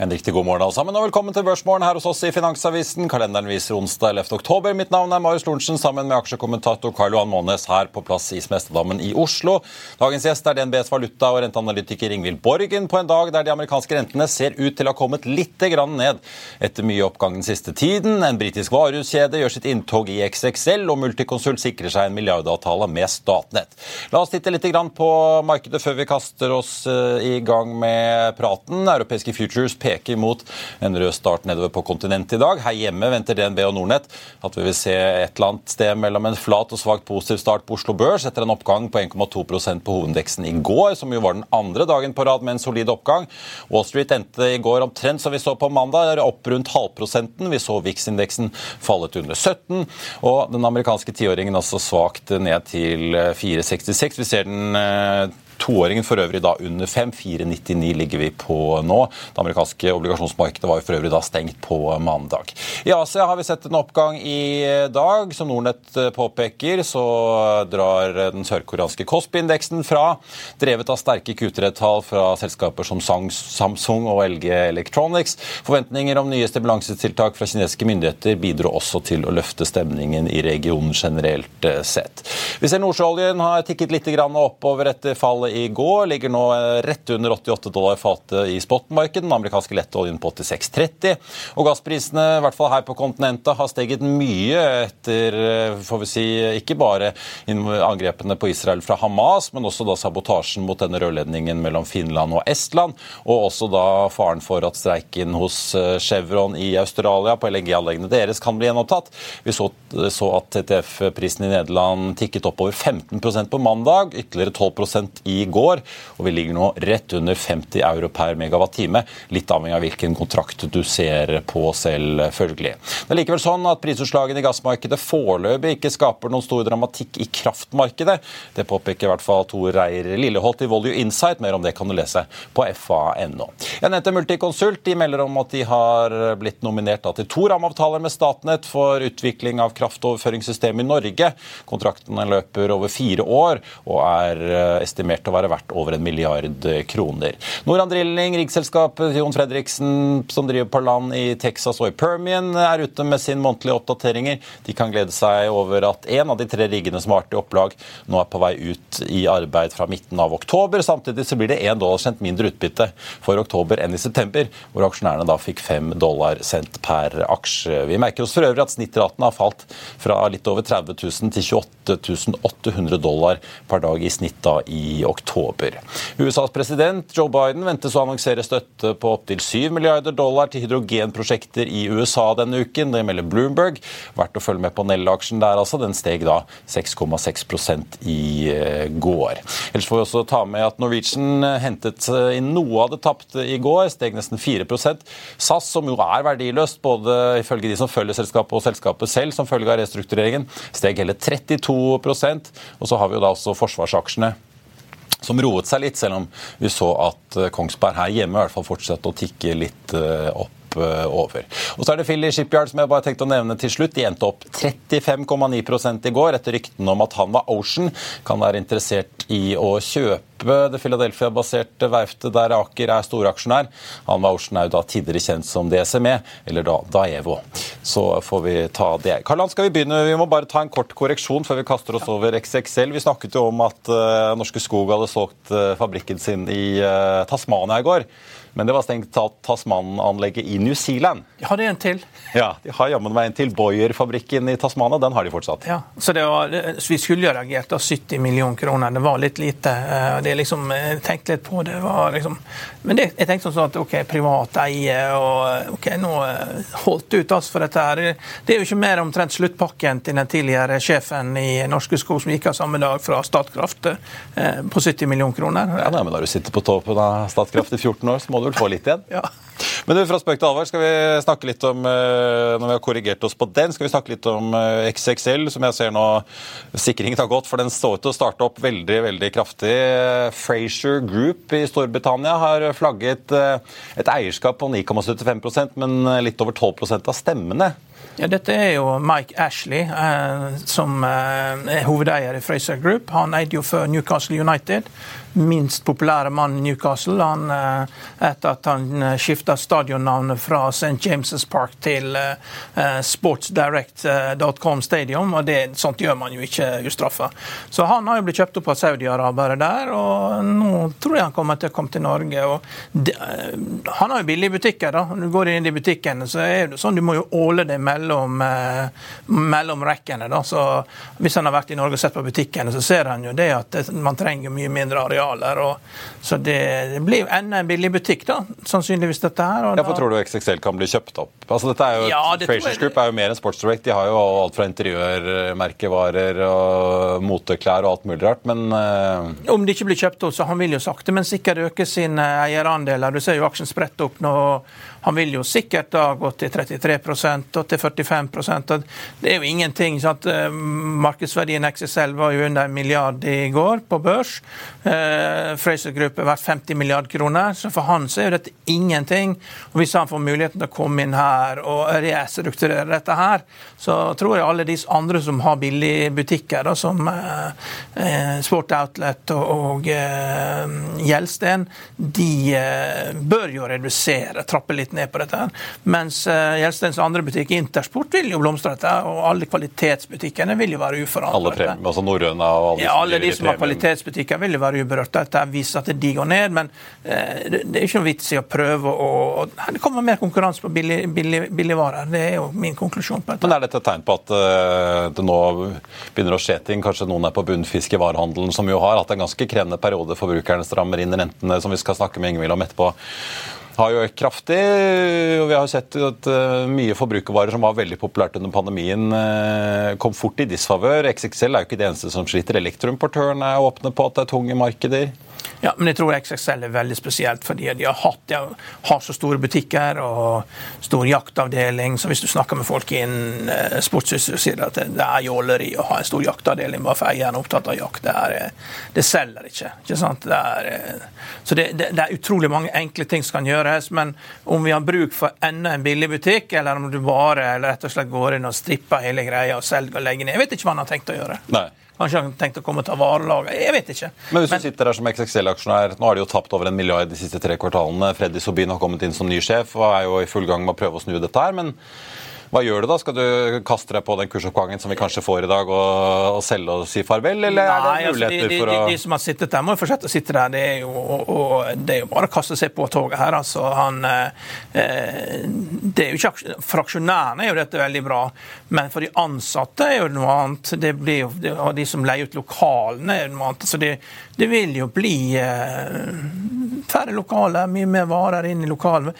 En riktig god morgen alle sammen, og velkommen til Børsmorgen her hos oss i Finansavisen. Kalenderen viser onsdag 11. oktober. Mitt navn er Marius Lorentzen sammen med aksjekommentator Karl Johan Månes her på plass i Smestadammen i Oslo. Dagens gjest er DNBs valuta- og renteanalytiker Ingvild Borgen på en dag der de amerikanske rentene ser ut til å ha kommet litt ned etter mye oppgang den siste tiden. En britisk varehuskjede gjør sitt inntog i XXL, og Multiconsult sikrer seg en milliardavtale med Statnett. La oss titte litt på markedet før vi kaster oss eh, i gang med praten. Europeiske futures peker mot en rød start nedover på kontinentet i dag. Her hjemme venter DNB og Nordnett at vi vil se et eller annet sted mellom en flat og svakt positiv start på Oslo Børs etter en oppgang på 1,2% på hovedindeksen i går, som jo var den andre dagen på rad med en solid oppgang. Wall Street endte i går omtrent som vi så på mandag, opp rundt halvprosenten. Vi så VIX-indeksen fallet under 17, og den amerikanske tiåringen også svakt ned til 4,66. Vi ser den eh, Toåringen for øvrig da under 5. 4,99 ligger vi på nå. Det amerikanske obligasjonsmarkedet var jo for øvrig da stengt på mandag. I Asia har vi sett en oppgang i dag. Som Nordnett påpeker, så drar den sørkoreanske Kospi-indeksen fra, drevet av sterke Q3-tall fra selskaper som Samsung og LG Electronics. Forventninger om nye stimulansetiltak fra kinesiske myndigheter bidro også til å løfte stemningen i regionen generelt sett. Vi ser nordsjøoljen har tikket litt oppover etter fallet i går. Ligger nå rett under 88 dollar fatet i spotmarkedet. Den amerikanske lettoljen på 86,30. Og gassprisene, i hvert fall her på kontinentet, har steget mye etter får vi si, ikke bare angrepene på Israel fra Hamas, men også da sabotasjen mot denne rørledningen mellom Finland og Estland. Og også da faren for at streiken hos Chevron i Australia på LNG-anleggene deres kan bli gjenopptatt. Vi så, så at TTF-prisen i Nederland tikket oppover 15% på mandag, ytterligere 12% i går, og vi ligger nå rett under 50 euro per megawatt-time. Litt avhengig av hvilken kontrakt du ser på selvfølgelig. Det er likevel sånn at prisutslagene i gassmarkedet foreløpig ikke skaper noen stor dramatikk i kraftmarkedet. Det påpeker i hvert fall Tor Reier Lilleholt i Volue Insight. Mer om det kan du lese på fa.no. Jeg nevnte Multiconsult. De melder om at de har blitt nominert til to rammeavtaler med Statnett for utvikling av kraftoverføringssystem i Norge. Kontraktene løper over fire år og er estimert å være verdt over en milliard kroner. Norand Drilling, riggselskapet Jon Fredriksen som driver på land i Texas og i Permian, er ute med sin månedlige oppdateringer. De kan glede seg over at en av de tre riggene som har vært i opplag, nå er på vei ut i arbeid fra midten av oktober. Samtidig så blir det én dollar sendt mindre utbytte for oktober enn i september, hvor aksjonærene da fikk fem dollar sendt per aksje. Vi merker oss for øvrig at snittraten har falt fra litt over 30 000 til 28 800 dollar per dag i snitt da i oktober. USAs president Joe Biden ventes å annonsere støtte på opptil 7 milliarder dollar til hydrogenprosjekter i USA denne uken. Det melder Bloomberg. Verdt å følge med på Nell-aksjen der, altså. Den steg da 6,6% i eh, går. Ellers får vi også ta med at Norwegian hentet inn noe av det tapte i går, steg nesten 4% SAS, som jo er verdiløst, både ifølge de som følger selskapet og selskapet selv, som følge av restruktureringen, steg hele 32% Og så har vi jo da også forsvarsaksjene som roet seg litt, selv om vi så at Kongsberg her hjemme i hvert fall fortsatte å tikke litt opp over. Og så er det Philly Shipyard som jeg bare tenkte å nevne til slutt. De endte opp 35,9 i går etter ryktene om at han var Ocean. Kan være interessert i å kjøpe det Philadelphia-baserte verftet der Aker er storaksjonær. Han var Ocean er da tidligere kjent som DSME, eller da Daevo. Så får vi ta det. Karl-Han, skal vi begynne? Vi må bare ta en kort korreksjon før vi kaster oss over XXL. Vi snakket jo om at uh, Norske Skog hadde solgt uh, fabrikken sin i uh, Tasmania i går. Men det var stengt Tasman-anlegget i New Zealand. Har det er en til. Ja, De har jammen meg en til. Boyer-fabrikken i Tasmania, den har de fortsatt. Ja, så var, Vi skulle jo reagert av 70 millioner kroner. Det var litt lite. Eh, det liksom, Jeg tenkte litt på det. var liksom, Men det, jeg tenkte sånn at ok, privat eie og ok, nå eh, holdt ut oss for dette her. Det er jo ikke mer omtrent sluttpakken til den tidligere sjefen i Norske Skog som gikk av samme dag fra Statkraft eh, på 70 millioner kroner. Ja, nei, men da du sitter på toppen av Statkraft i 14 år, så må du vel få litt igjen? Ja. Men du, fra spøk til alvor, skal vi snakke litt om eh, når vi har korrigert oss på den, skal vi snakke litt om eh, XXL, som jeg ser nå sikringen har gått, for den står til å starte opp veldig veldig kraftig. Frazier Group i Storbritannia har flagget eh, et eierskap på 9,75% men litt over 12% av stemmene. Ja, Dette er jo Mike Ashley, eh, som eh, er hovedeier i Fraser Group. Han eide jo før Newcastle United minst populære mann i Newcastle. Han, eh, etter at han eh, skifta stadionnavnet fra St. James' Park til eh, sportsdirect.com Stadium. og det, Sånt gjør man jo ikke ustraffa. Så han har jo blitt kjøpt opp av saudi-arabere der, og nå tror jeg han kommer til å komme til Norge. De, han har jo billige butikker. da. Når du går inn i butikkene, så er det sånn du må jo åle det mellom, mellom rekkene. da. Så Hvis han har vært i Norge og sett på butikkene, så ser han jo det at man trenger mye mindre areal Og, så det, det, blir enda en billig butikk, da, sannsynligvis dette her. ja, for Tror du XXL kan bli kjøpt opp? Altså dette er jo, ja, Frasers Group er jo mer enn Sports Direct. De har jo alt fra interiørmerkevarer og moteklær og alt mulig rart, men uh... Om det ikke blir kjøpt opp, så han vil jo sakte, men sikkert øke sine eierandeler. Du ser jo aksjen spredt opp nå. Han vil jo sikkert da gå til 33 og til 45 Det er jo ingenting. Sant? Eh, markedsverdien XSL var jo under en milliard i går på børs. Eh, Fraser Group er verdt 50 milliard kroner, så for han så er jo dette ingenting. Og Hvis han får muligheten til å komme inn her og restrukturere dette her, så tror jeg alle de andre som har billige butikker, da, som eh, Sport Outlet og, Gjelsten, de bør jo redusere, trappe litt litt ned på dette. her. Mens Gjelstens andre butikk, Intersport, vil jo blomstre dette. Og alle kvalitetsbutikkene vil jo være uforandret. Alle altså Norrøna og alle, ja, alle de som har kvalitetsbutikker, vil jo være uberørt. Dette viser at de går ned, men uh, det, er ikke noe vits i å prøve å Det kommer mer konkurranse på billigvarer. Billig, billig det er jo min konklusjon på dette. Men Er dette et tegn på at uh, det nå begynner å skje ting? Kanskje noen er på bunnfisk i varehandelen, som jo har hatt en ganske krevende periode. Forbrukerne strammer inn rentene, som vi skal snakke med Ingvild om etterpå har jo økt kraftig. og Vi har sett at uh, mye forbrukervarer som var veldig populært under pandemien, uh, kom fort i disfavør. XXL er jo ikke det eneste som sliter. Elektroimportørene er åpne på at det er tunge markeder. Ja, men jeg tror XXL er veldig spesielt fordi de har, hatt, de har så store butikker og stor jaktavdeling. Så hvis du snakker med folk innen eh, sportshuset, sier de at det er jåleri å ha en stor jaktavdeling bare for eieren er opptatt av jakt. Det, er, eh, det selger ikke. ikke sant? Det er, eh, så det, det, det, er utrolig mange enkle ting som kan gjøres. Men om vi har bruk for enda en billig butikk, eller om du bare eller rett og slett går inn og stripper hele greia og selger og legger ned, jeg vet ikke hva han har tenkt å gjøre. Nei. Kanskje han tenkte å komme og ta. Jeg vet ikke. Men hvis du sitter der som XXL-aksjonær, nå har de jo tapt over en milliard de siste tre kvartalene. Freddy Sobin har kommet inn som ny sjef og er jo i full gang med å prøve å snu dette her. men hva gjør du da? Skal du kaste deg på den kursoppgangen som vi kanskje får i dag, og, og selge og si farvel, eller Nei, er det muligheter altså, de, de, for å de, de, som har sittet der, må jo fortsette å sitte der. Det er jo, og, og, det er jo bare å kaste seg på toget her. altså. Han, eh, det er jo ikke, For aksjonærene er jo dette veldig bra, men for de ansatte er jo noe annet. Det blir jo, og de som leier ut lokalene, er jo noe annet. Så det, det vil jo bli eh, færre lokaler, mye mer varer inn i lokalene.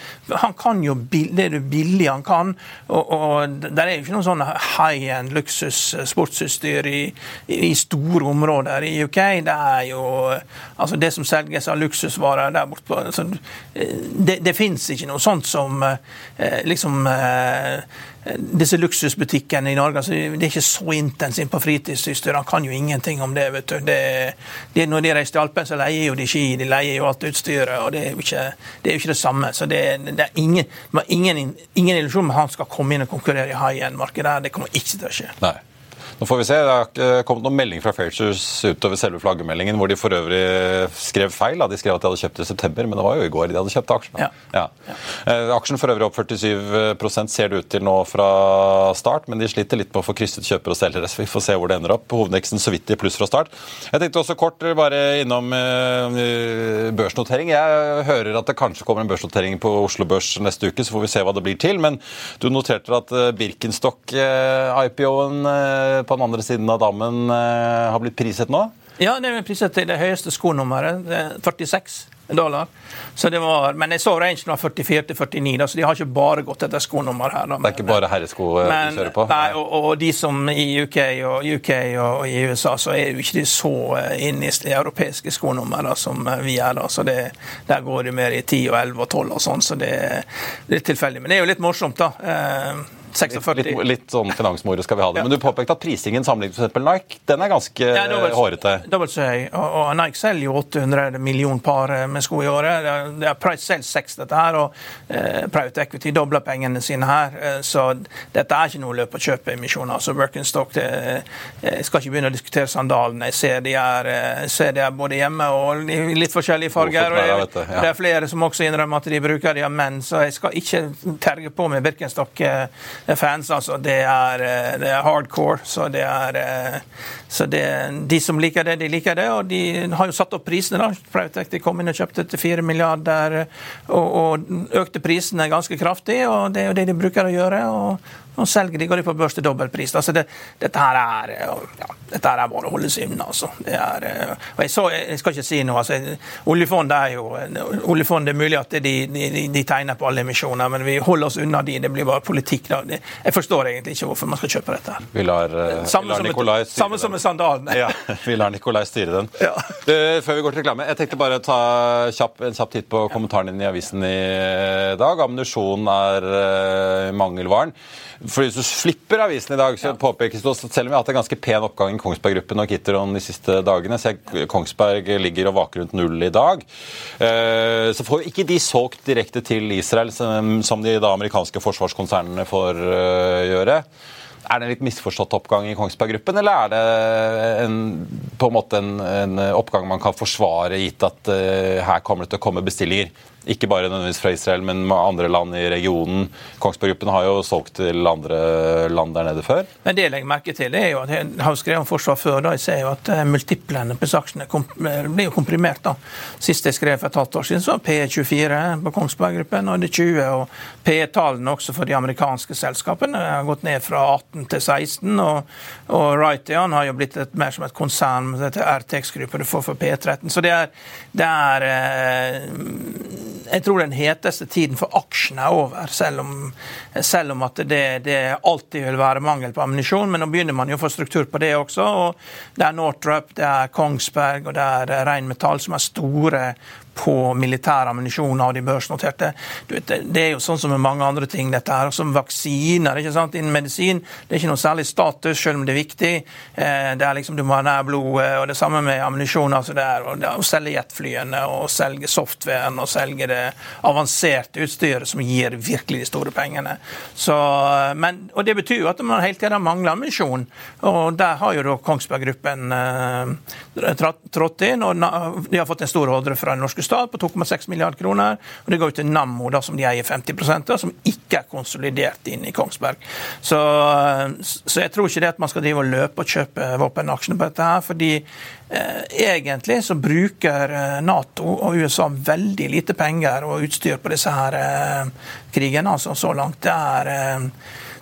Han kan jo det er billig han kan. og og Det er jo ikke noe sånn high end luksus eh, sportsutstyr i, i, store områder i UK. Det er jo altså det som selges av luksusvarer der borte. Altså, det det fins ikke noe sånt som eh, liksom disse luksusbutikkene i Norge. Altså, det er ikke så intensivt på fritidsutstyr. Han kan jo ingenting om det. vet du. Det, det, når de reiser til Alpen, så leier jo de ski, de leier jo alt utstyret. og Det er jo ikke det, jo ikke det samme. Så det, det er ingen, ingen, ingen illusjon om han skal komme inn og konkurrere i high end-markedet. Det kommer ikke til å skje. Nei. Nå får vi se. Det har ikke kommet noen melding fra Fairchers utover selve flaggermeldingen, hvor de for øvrig skrev feil. De skrev at de hadde kjøpt i september, men det var jo i går de hadde kjøpt aksjen. Ja. Ja. Eh, aksjen for øvrig opp 47% ser det ut til nå fra start, men de sliter litt med å få krysset kjøpere og selgere, vi får se hvor det ender opp. Hovedveksten så vidt i pluss fra start. Jeg tenkte også kort bare innom eh, børsnotering. Jeg hører at det kanskje kommer en børsnotering på Oslo Børs neste uke, så får vi se hva det blir til. Men du noterte at eh, Birkenstock-IPO-en eh, på den andre siden av dammen eh, har blitt priset nå? Ja, det er priset til det høyeste skonummeret. det er 46 dollar. Så det var, men jeg så rangen var 44 til 49, da, så de har ikke bare gått etter skonummer her. Da, Det er ikke bare herresko du men, de kjører på? Nei, og, og de som i UK og, UK og i USA, så er jo ikke de så eh, inne i de europeiske skonummer som eh, vi er. da, så det, Der går det mer i 10 og 11 og 12 og sånn, så det, det er tilfeldig. Men det er jo litt morsomt, da. Eh, 46. Litt, litt, litt sånn finansmoro skal vi ha det. Men du påpekte at prisingen sammenlignet med f.eks. Nike, den er ganske Ja, dobbelt- hårete. Dobbelt så høy. Og, og Nike selger jo 800 millioner par eh, med sko i året. Det er, price sales 6, dette her, og eh, private equity dobler pengene sine her. Eh, så dette er ikke noe løp å kjøpe emisjoner. Altså Birkenstock det, eh, Jeg skal ikke begynne å diskutere sandalene. Jeg ser de er, ser de er både hjemme og i litt forskjellige farger. Og jeg, ja. Det er flere som også innrømmer at de bruker de av menn, så jeg skal ikke terge på med Birkenstock-fans. altså det er, eh, det er hardcore. Så det er eh, så det, De som liker det, de liker det. Og de har jo satt opp prisene. da. Equity kom inn og kjøpte til 4 milliarder og, og økte prisene ganske kraftig. og Det er jo det de bruker å gjøre. og og selger de, går de på børs til dobbeltpris. Altså det, dette her er ja, dette her er bare å holde seg unna. Altså. Det er, og jeg, så, jeg skal ikke si noe. Altså, oljefondet er jo oljefondet er mulig at de, de, de, tegner på alle emisjoner, men vi holder oss unna de. Det blir bare politikk. Da. Jeg forstår egentlig ikke hvorfor man skal kjøpe dette. her. Vi lar, samme, vi lar som, Nikolai styre samme som med sandalene. Ja, vi lar Nikolai styre den. Ja. Du, før vi går til reklame, jeg tenkte bare å ta kjapp, en kjapp titt på kommentaren din i avisen i dag. Ammunisjon er mangelvaren. For Hvis du flipper avisen i dag, så påpekes det også at selv om vi har hatt en ganske pen oppgang i Kongsberg Gruppen og Kitteron de siste dagene, så jeg, Kongsberg ligger og vaker rundt null i dag, eh, så får ikke de solgt direkte til Israel, som som de da amerikanske forsvarskonsernene får eh, gjøre. Er det en litt misforstått oppgang i Kongsberg Gruppen, eller er det en, på en måte en, en oppgang man kan forsvare, gitt at uh, her kommer det til å komme bestillinger? Ikke bare nødvendigvis fra Israel, men andre land i regionen. Kongsberg Gruppen har jo solgt til andre land der nede før. Men det jeg legger merke til, er jo at jeg har skrevet om forsvar før. da Jeg ser jo at eh, multiplene på saksene eh, blir jo komprimert. da Sist jeg skrev for et halvt år siden, så var P24 på Kongsberg Gruppen, og det er 20. Og P-tallene også for de amerikanske selskapene har gått ned fra 18 til 16. Og, og Raytheon har jo blitt et, mer som et konsern dette RTX-gruppa du får for P13. Så det er, det er eh, jeg tror den heteste tiden for aksjene er over, selv om, selv om at det, det, alltid vil være mangel på ammunisjon. Men nå begynner man jo å få struktur på det også. og Det er Northrop, det er Kongsberg og det er Reinmetall som er store på militær ammunisjon av de børsnoterte. Du vet, det, er jo sånn som med mange andre ting, dette her, som vaksiner. ikke sant? Innen medisin det er ikke noe særlig status, selv om det er viktig. Eh, det er liksom Du må ha nær blodet, og det samme med ammunisjon. altså det er å selge jetflyene og selge softwaren og selge det avanserte utstyret som gir virkelig de store pengene. Så, men, og Det betyr jo at man hele tiden mangler ammunisjon. Og der har jo da Kongsberg Gruppen eh, trådt- inn. og De har fått en stor ordre fra den norske stat på 2,6 milliarder kroner. og Det går jo til Nammo, da, som de eier 50 av, som ikke er konsolidert inn i Kongsberg. Så, så jeg tror ikke det at man skal drive og løpe og kjøpe våpenaksjene på dette her. fordi eh, egentlig så bruker eh, Nato og USA veldig lite penger og utstyr på disse her eh, krigene altså, så langt. Det er eh,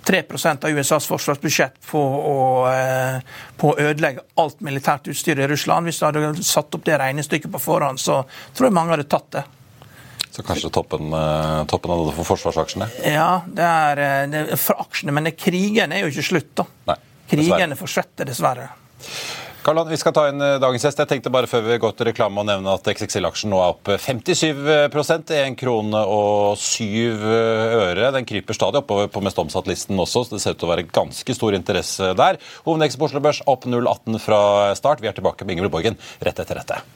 3 av USAs forsvarsbudsjett på å, eh, på å ødelegge alt militært utstyr i Russland. Hvis du hadde satt opp det regnestykket på forhånd, så tror jeg mange hadde tatt det. Så kanskje toppen, eh, toppen av det for forsvarsaksjene? Ja, det er, eh, det er for aksjene, men krigen er jo ikke slutt, da. Nei. Krigene fortsetter, dessverre. Karl, vi skal ta inn eh, dagens gjest. Jeg tenkte bare før vi går til reklame å nevne at XXL-aksjen nå er opp 57% til 1 krone og 7 øre. Den kryper stadig oppover på mest omsatt-listen også, så det ser ut til å være ganske stor interesse der. Hovedindeksen på Oslo Børs opp 0,18 fra start. Vi er tilbake med Ingeborg Borgen rett etter dette.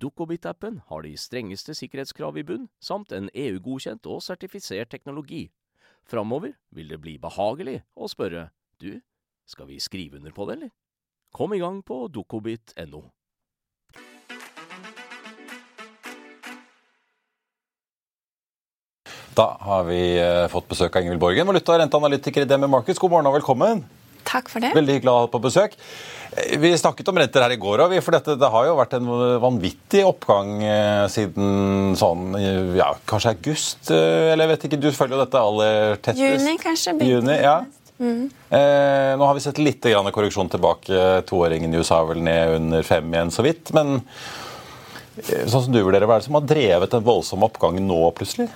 Dukkobit-appen har de strengeste sikkerhetskrav i bunn, samt en EU-godkjent og sertifisert teknologi. Framover vil det bli behagelig å spørre du, skal vi skrive under på det, eller? Kom i gang på dukkobit.no. Da har vi eh, fått besøk av Ingvild Borgen, valuta- og renteanalytiker i DME Markets. God morgen og velkommen. Takk for det. Veldig hyggelig å ha på besøk. Eh, Vi snakket om renter her i går, òg, for dette, det har jo vært en vanvittig oppgang eh, siden sånn, eh, ja, kanskje august, eller jeg vet ikke, du følger jo dette aller tettest. Juni, kanskje, Juni, ja. Eh, nå har vi sett litt grann korreksjon tilbake. Toåringen i USA er vel ned under fem igjen, så vidt. Men sånn som du vurderer, hva er det som har drevet den voldsomme oppgangen nå plutselig?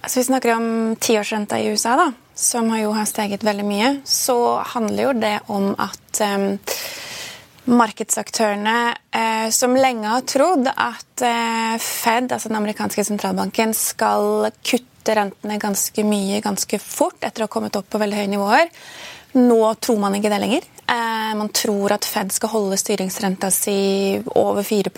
Altså, vi snakker om tiårsrenta i USA, da, som jo har steget veldig mye. Så handler jo det om at um, markedsaktørene eh, som lenge har trodd at eh, Fed, altså den amerikanske sentralbanken, skal kutte rentene ganske mye ganske fort etter å ha kommet opp på veldig høye nivåer. Nå tror man ikke det lenger. Eh, man tror at Fed skal holde styringsrenta si over 4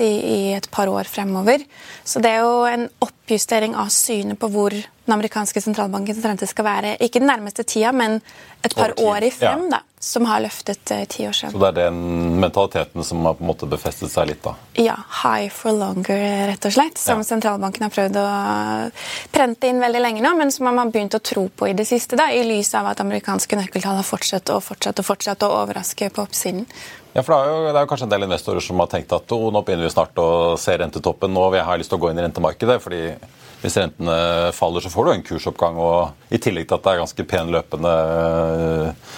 i, i et par år fremover. Så det er jo en oppjustering av synet på hvor den amerikanske sentralbankens rente skal være. Ikke den nærmeste tida, men et par år i frem, da, som har løftet ti år siden. Så det er den mentaliteten som har på en måte befestet seg litt, da. Ja, high for longer, rett og slett. Som Ja. sentralbanken har prøvd å prente inn veldig lenge nå, men som man har begynt å tro på i det siste, da, i lys av at amerikanske nøkkeltall har fortsatt og fortsatt og fortsatt å overraske på oppsiden. Ja, for det er, jo, det er jo kanskje en del investorer som har tenkt at oh, nå begynner vi snart å se rentetoppen, nå vil jeg ha lyst til å gå inn i rentemarkedet. fordi hvis rentene faller, så får du en kursoppgang. Og i tillegg til at det er ganske pen løpende eh,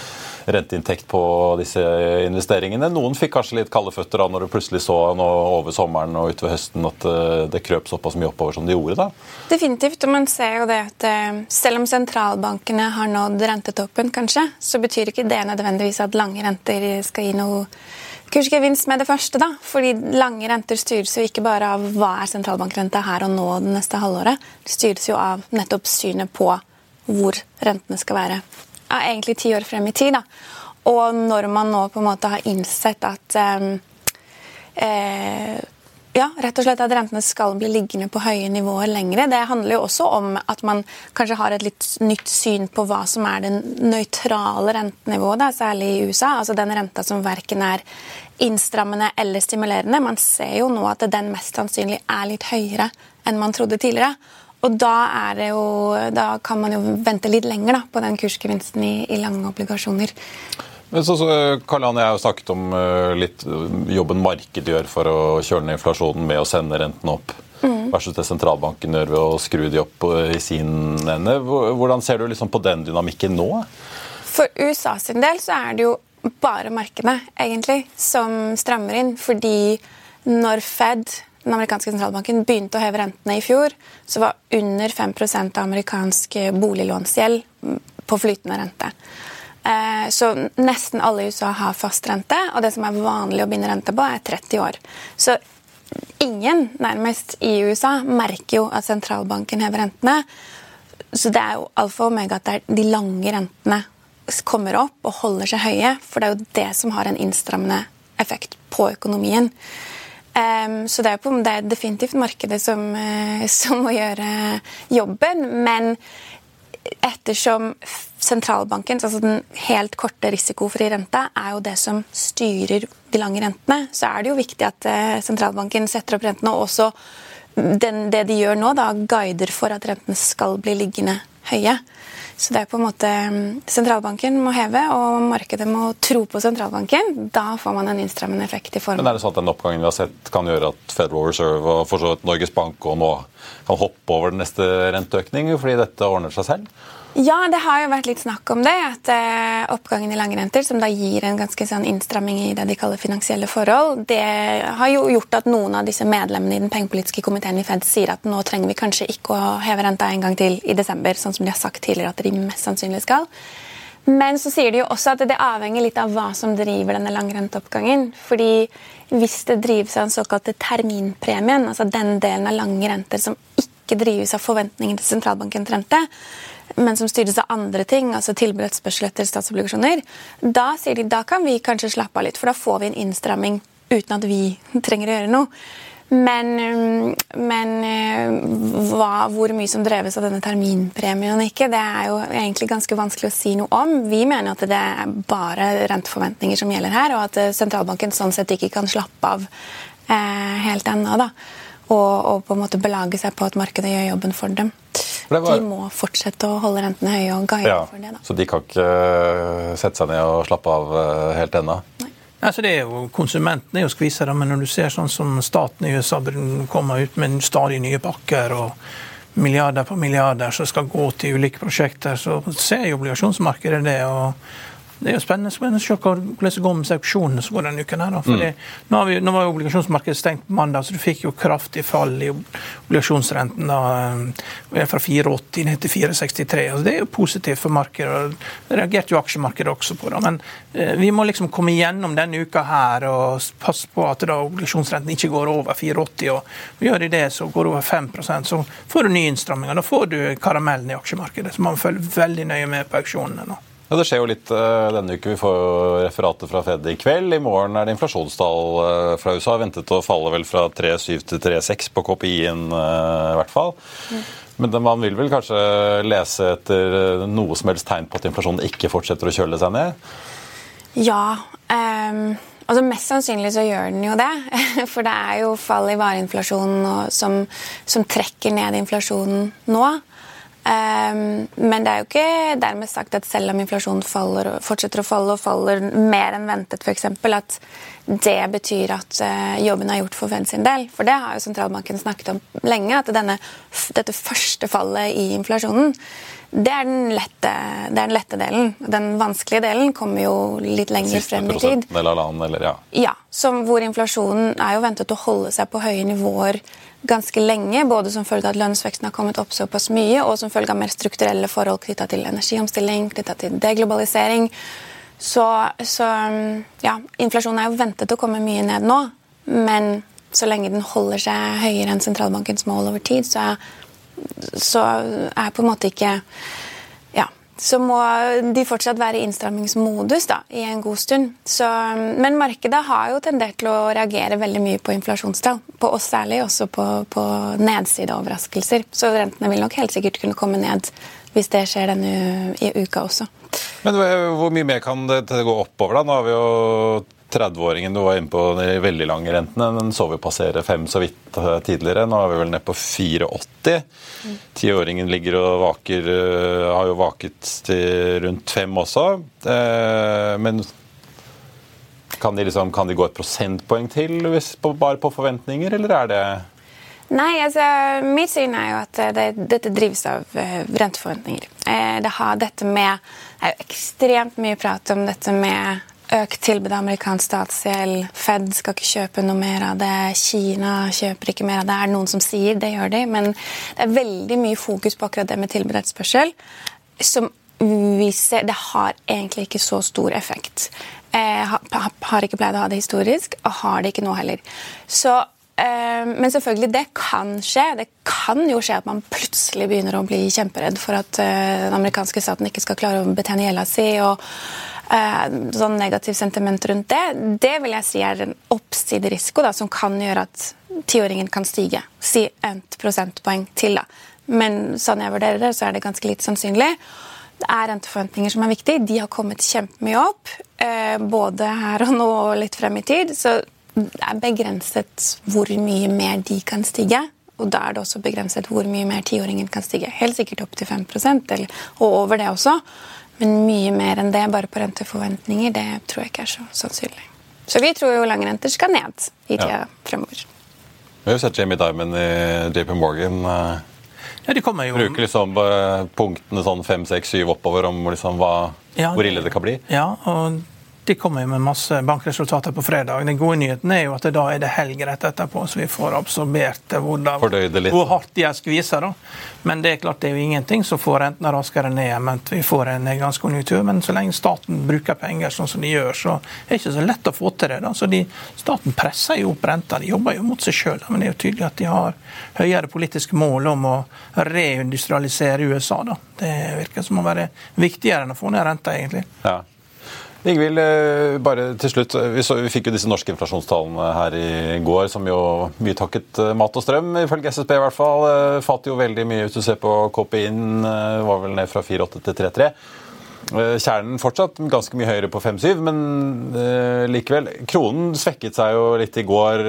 renteinntekt på disse investeringene. Noen fikk kanskje litt kalde føtter da når du plutselig så nå over sommeren og utover høsten at eh, det krøp såpass mye oppover som det gjorde. da. Definitivt, og man ser jo det at eh, selv om sentralbankene har nådd rentetoppen, kanskje, så betyr ikke det nødvendigvis at lange renter skal gi noe kursgevinst med det første. da, fordi Lange renter styres jo ikke bare av hva er sentralbankrenta her og nå det neste halvåret. Det styres jo av nettopp synet på hvor rentene skal være. Ja, egentlig ti år frem i tid. da. Og når man nå på en måte har innsett at um, eh, ja, rett og slett at rentene skal bli liggende på høye nivåer lengre. Det handler jo også om at man kanskje har et litt nytt syn på hva som er det nøytrale rentenivået, da, særlig i USA. Altså den renta som verken er innstrammende eller stimulerende. Man ser jo nå at den mest sannsynlig er litt høyere enn man trodde tidligere. Og da, er det jo, da kan man jo vente litt lenger da, på den kursgevinsten i, i lange obligasjoner. Men så, så, Karl Anne, jeg har jo snakket om uh, litt eh, jobben markedet gjør for å kjøle ned inflasjonen med å sende rentene opp. mm. versus det sentralbanken gjør ved å skru de opp i sin ende. Hvordan ser du liksom på den dynamikken nå? For USA sin del så er det jo bare markedet egentlig som strammer inn. Fordi når Fed, den amerikanske sentralbanken, begynte å heve rentene i fjor, så var under 5 av amerikansk boliglånsgjeld på flytende rente. Eh, så nesten alle i USA har fast rente, og det som er vanlig å binde rente på, er 30 år. Så ingen nærmest i USA merker jo at sentralbanken hever rentene. Så det er jo alfa og omega at det er de lange rentene kommer opp og holder seg høye, for det er jo det som har en innstrammende effekt på økonomien. Um, så det er, på, det er, definitivt markedet som, uh, som, må gjøre jobben. Men ettersom sentralbanken, altså den helt korte risikofrie renta, er jo det som styrer de lange rentene, så er det jo viktig at uh, sentralbanken setter opp rentene, og også den, det de gjør nå, da, guider for at rentene skal bli liggende høye. Så det er på en måte mm, Sentralbanken må heve, og markedet må tro på sentralbanken. Da får man en innstrammende effekt i form Men er det sånn at den oppgangen vi har sett kan gjøre at Federal Reserve og for så vidt Norges Bank og nå kan hoppe over den neste renteøkning fordi dette ordner seg selv? Ja, det har jo vært litt snakk om det. at eh, Oppgangen i lange renter, som da gir en ganske sånn innstramming i det de kaller finansielle forhold, det har jo gjort at noen av disse medlemmene i den pengepolitiske komiteen i Fed sier at nå trenger vi kanskje ikke å heve renta en gang til i desember, sånn som de har sagt tidligere at de mest sannsynlig skal. Men så sier de jo også at det avhenger litt av hva som driver denne langrenteoppgangen. Fordi hvis det drives av den såkalte terminpremien, altså den delen av lange renter som ikke drives av forventningen til sentralbankens rente, men som styres av andre ting, altså tilbud og etterspørsel etter statsobligasjoner, da sier de da kan vi kanskje slappe av litt, for da får vi en innstramming uten at vi trenger å gjøre noe. Men, men hva, hvor mye som dreves av denne terminpremien ikke, det er jo egentlig ganske vanskelig å si noe om. Vi mener at det er bare renteforventninger som gjelder her, og at sentralbanken sånn sett ikke kan slappe av eh, helt ennå. da og, og, på en måte belage seg på at markedet gjør jobben for dem. Var... De må fortsette å holde rentene høye og guide ja, for det. da. Så de kan ikke eh, sette seg ned og slappe av eh, helt ennå? Altså det er jo, Konsumenten er jo skvisa, men når du ser sånn som staten i USA kommer ut med stadig nye pakker og milliarder på milliarder som skal gå til ulike prosjekter, så ser jo obligasjonsmarkedet det. og det er jo spennende, spennende å se hvordan det går med auksjonene som går denne uken. her. Fordi mm. nå, vi, nå, var jo obligasjonsmarkedet stengt på mandag, så du fikk jo kraftig fall i obligasjonsrenten. da, eh, Fra 4,80 ned til 4,63. Altså, det er jo positivt for markedet. og Det reagerte jo aksjemarkedet også på. da, Men eh, vi må liksom komme gjennom denne uka her og passe på at da obligasjonsrenten ikke går over 4,80. og Gjør de det, så går det over 5% så får du nye innstramminger. Da får du karamellen i aksjemarkedet. Så man følger veldig nøye med på auksjonene nå. Ja, Det skjer jo litt uh, denne uke. Vi får referatet fra Fed i kveld. I morgen er det inflasjonstall uh, fra USA. Ventet å falle vel fra 3,7 til 3,6 på KPI-en uh, i hvert fall. Mm. Men man vil vel kanskje lese etter noe som helst tegn på at inflasjonen ikke fortsetter å kjøle seg ned? Ja. Um, altså Mest sannsynlig så gjør den jo det. For det er jo fall i vareinflasjonen som, som trekker ned inflasjonen nå. Um, men det er jo ikke dermed sagt at selv om inflasjonen faller, fortsetter å falle og faller mer enn ventet, f.eks., at det betyr at uh, jobben er gjort for Fed sin del. For det har jo sentralbanken snakket om lenge, at denne, dette første fallet i inflasjonen det er, lette, det er, den lette, delen. Den vanskelige delen kommer jo litt lenger frem i tid. Eller land, eller, ja. Ja, som hvor inflasjonen er jo ventet å holde seg på høye nivåer ganske lenge. Både som følge av at lønnsveksten har kommet opp såpass mye, og som følge av mer strukturelle forhold knytta til energiomstilling, knytta til deglobalisering. Så, så ja, inflasjonen er jo ventet å komme mye ned nå. Men så lenge den holder seg høyere enn sentralbankens mål over tid, så er så er på en måte ikke Ja. Så må de fortsatt være i innstrammingsmodus da, i en god stund. Så, men markedet har jo tendert til å reagere veldig mye på inflasjonstall. På oss særlig, også på, på nedsideoverraskelser. Så rentene vil nok helt sikkert kunne komme ned hvis det skjer denne uka også. Men hvor mye mer kan det gå oppover? da? Nå har vi jo 30-åringen du var inne på de veldig lange rentene, den så vi passere fem så vidt eh, tidligere. Nå er vi vel nede på 4,80. Tiåringen ligger og vaker, eh, har jo vaket til rundt fem også. Eh, men kan de, liksom, kan de gå et prosentpoeng til hvis, bare på forventninger, eller er det Nei, altså, Mitt syn er jo at det, dette drives av renteforventninger. Det har dette med Det er jo ekstremt mye prat om dette med økt tilbud av amerikansk statsgjeld. Fed skal ikke kjøpe noe mer av det. Kina kjøper ikke mer av det. Er det noen som sier det gjør de, men det er veldig mye fokus på akkurat det med tilbud og etterspørsel. Som viser Det har egentlig ikke så stor effekt. Eh, har ikke pleid å ha det historisk, og har det ikke nå heller. Så men selvfølgelig, det kan skje. Det kan jo skje at man plutselig begynner å bli kjemperedd for at eh, den amerikanske staten ikke skal klare å betjene gjelda si. og sånn negativ sentiment rundt det, det vil jeg si er en oppsiderisiko da, som kan gjøre at tiåringen kan stige. Si 1 prosentpoeng til. da. Men sånn jeg vurderer det, så er det ganske lite sannsynlig. Det er renteforventninger som er viktige. De har kommet kjempemye opp. Eh, både her og nå og litt frem i tid. Så det er begrenset hvor mye mer de kan stige. Og da er det også begrenset hvor mye mer tiåringen kan stige. Helt sikkert opp til 5% eller, og over det også. Men mye mer enn det bare på renteforventninger, det tror jeg ikke er så sannsynlig. Så vi tror jo lange renter skal ned i tida ja. fremover. Vi har jo sett Jamie Dimon i JP Morgan eh, ja, de kommer jo... Bruker liksom punktene sånn fem, seks, syv oppover om liksom hva, ja, hvor ille det kan bli. Ja, og de kommer med masse bankresultater på fredag. Den gode nyheten er jo at da er det helg rett etterpå, så vi får absorbert hvor, hvor hardt de er skvisa. Da. Men det er klart det er jo ingenting som får rentene raskere ned enn vi får en nedgangskonjunktur. Men så lenge staten bruker penger sånn som de gjør, så er det ikke så lett å få til det. Da. Så de, Staten presser jo opp renta. De jobber jo mot seg sjøl, men det er jo tydelig at de har høyere politiske mål om å reindustrialisere USA. Da. Det virker som å være viktigere enn å få ned renta, egentlig. Ja. Ingvild, eh, bare til slutt. Vi, så, vi, fikk jo disse norske inflasjonstallene her i går, som jo mye takket eh, mat og strøm, ifølge SSB i hvert fall. fatt jo veldig mye hvis du ser på KPI-en, var vel ned fra 4,8 til 3,3. Kjernen fortsatt ganske mye høyere på 5-7, men eh, likevel. Kronen svekket seg jo litt i går.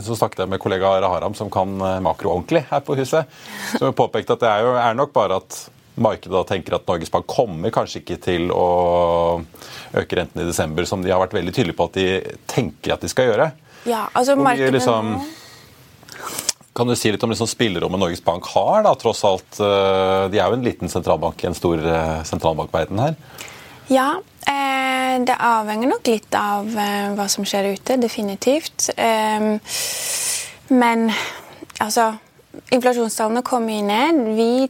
Så snakket jeg med kollega Ara Haram, som kan makro ordentlig her på huset. Som påpekte at det er, jo, er nok bare at markedet da tenker at Norges Bank kommer kanskje ikke til å øke renten i desember, som de har vært veldig tydelige på at de tenker at de skal gjøre. Ja, altså markedet liksom, Kan du si litt om liksom spillerommet Norges Bank har? da, tross alt? Eh, de er jo en liten sentralbank i en stor eh, sentralbankverden her. Ja, eh, det avhenger nok litt av hva som skjer ute, definitivt. Men altså Inflasjonstallene kommer jo ned. Vi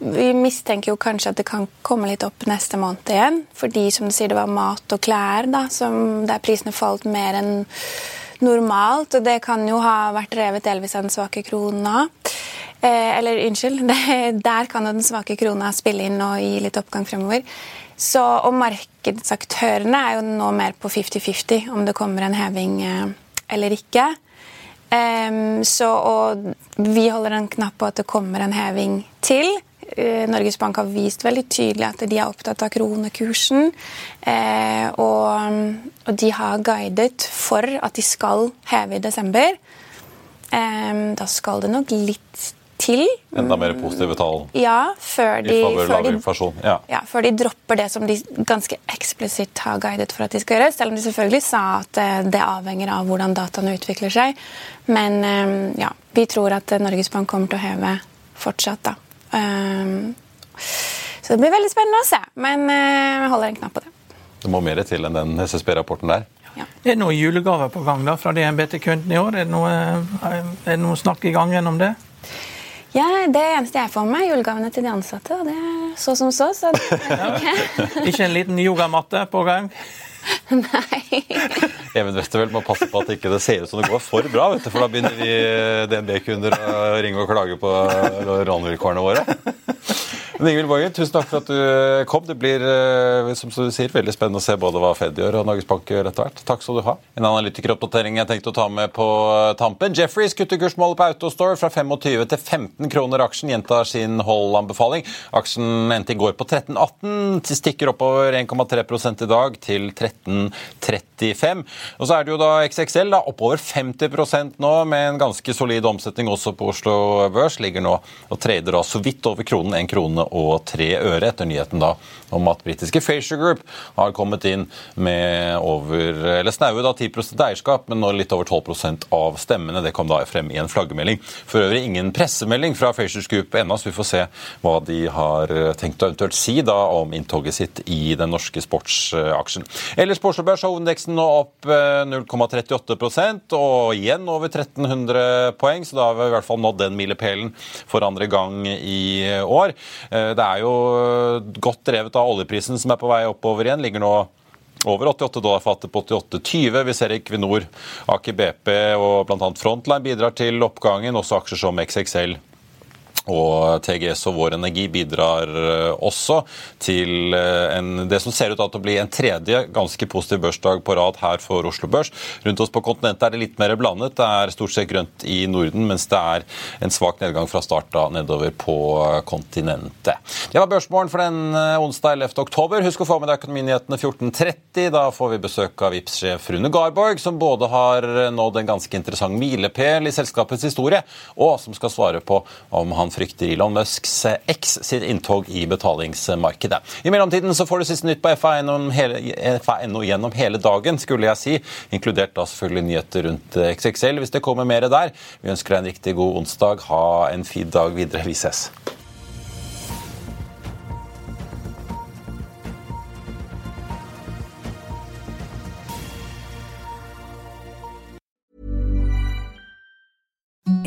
vi mistenker jo kanskje at det kan komme litt opp neste måned igjen. Fordi som du sier, det var mat og klær da, som, der prisene falt mer enn normalt. Og det kan jo ha vært revet delvis av den svake krona. Eh, eller unnskyld, det, der kan jo den svake krona spille inn og gi litt oppgang fremover. Så, og markedsaktørene er jo nå mer på 50-50 om det kommer en heving eh, eller ikke. Um, så, og vi holder en knapp på at det kommer en heving til. Eh, Norges Bank har vist veldig tydelig at de er opptatt av kronekursen. Eh, og, de har guidet for at de skal heve i desember. Eh, da skal det nok litt til. Enda mer positive tall ja, før de, før de, ja. Ja, før de dropper det som de ganske eksplisitt har guidet for at de skal gjøre. Selv om de selvfølgelig sa at det avhenger av hvordan dataene utvikler seg. Men ja, vi tror at Norges Bank kommer til å heve fortsatt. da. Um, så det blir veldig spennende å se. Men jeg uh, holder en knapp på det. Det må mer til enn den SSB-rapporten der? Ja. Er det noen julegaver på gang da, fra DNB til kunden i år? Er det, noe, er det noe snakk i gang gjennom det? Ja, Det eneste jeg får med, er julegavene til de ansatte. og Det er så som så. så ikke. ikke en liten yogamatte på gang? Nei. Even Westerveld må passe på at det ikke ser ut som det går for bra, du, for da begynner vi DNB-kunder å ringe og klage på rånvilkårene våre. Ingvild Bogen, tusen takk for at du kom. Det blir eh, som du sier, veldig spennende å se både hva Fed gjør og Norges Bank gjør etter hvert. Takk skal du ha. En analytikeroppdatering jeg tenkte å ta med på tampen. Jeffreys kutter kursmålet på Autostore fra 25 til 15 kroner aksjen. Gjentar sin hold-anbefaling. Aksjen endte i går på 13,18, stikker oppover 1,3 i dag til 13,35. Og så er det jo da XXL da, oppover 50% nå, med en ganske solid omsetning også på Oslo Børs. Ligger nå og trader da så vidt over kronen, 1 krone og tre øre etter nyheten da om at britiske Frazier Group har kommet inn med over, eller snaue da 10% eierskap, men nå litt over 12% av stemmene. Det kom da frem i en flaggemelding. For øvrig ingen pressemelding fra Fraziers Group ennå, så vi får se hva de har tenkt å eventuelt si da om inntoget sitt i den norske sportsaksjen. Ellers på Oslo Børs nå opp 0,38% og igjen over 1300 poeng, så da har vi i hvert fall nådd den milepælen for andre gang i år. Det er jo godt drevet av oljeprisen som er på vei oppover igjen. ligger nå over 88 dollar fatet på 88,20. Vi ser Equinor, Aker BP og bl.a. Frontline bidrar til oppgangen. Også aksjer som XXL og TGS og Vår Energi bidrar eh, også til eh, en, det som ser ut til å bli en tredje ganske positiv børsdag på rad her for Oslo Børs. Rundt oss på kontinentet er det litt mer blandet. Det er stort sett grønt i Norden, mens det er en svak nedgang fra start av nedover på kontinentet. Det var børsmålen for den eh, onsdag 11. oktober. Husk å få med deg Økonominyhetene 14.30. Da får vi besøk av Vipps-sjef Rune Garborg, som både har nådd en ganske interessant milepæl i selskapets historie, og som skal svare på om han frykter Elon Musks X sitt inntog i betalingsmarkedet. I mellomtiden så får du siste nytt på FA.no gjennom hele dagen, skulle jeg si. Inkludert da selvfølgelig nyheter rundt XXL, hvis det kommer mer der. Vi ønsker deg en riktig god onsdag. Ha en fin dag videre. Vi ses.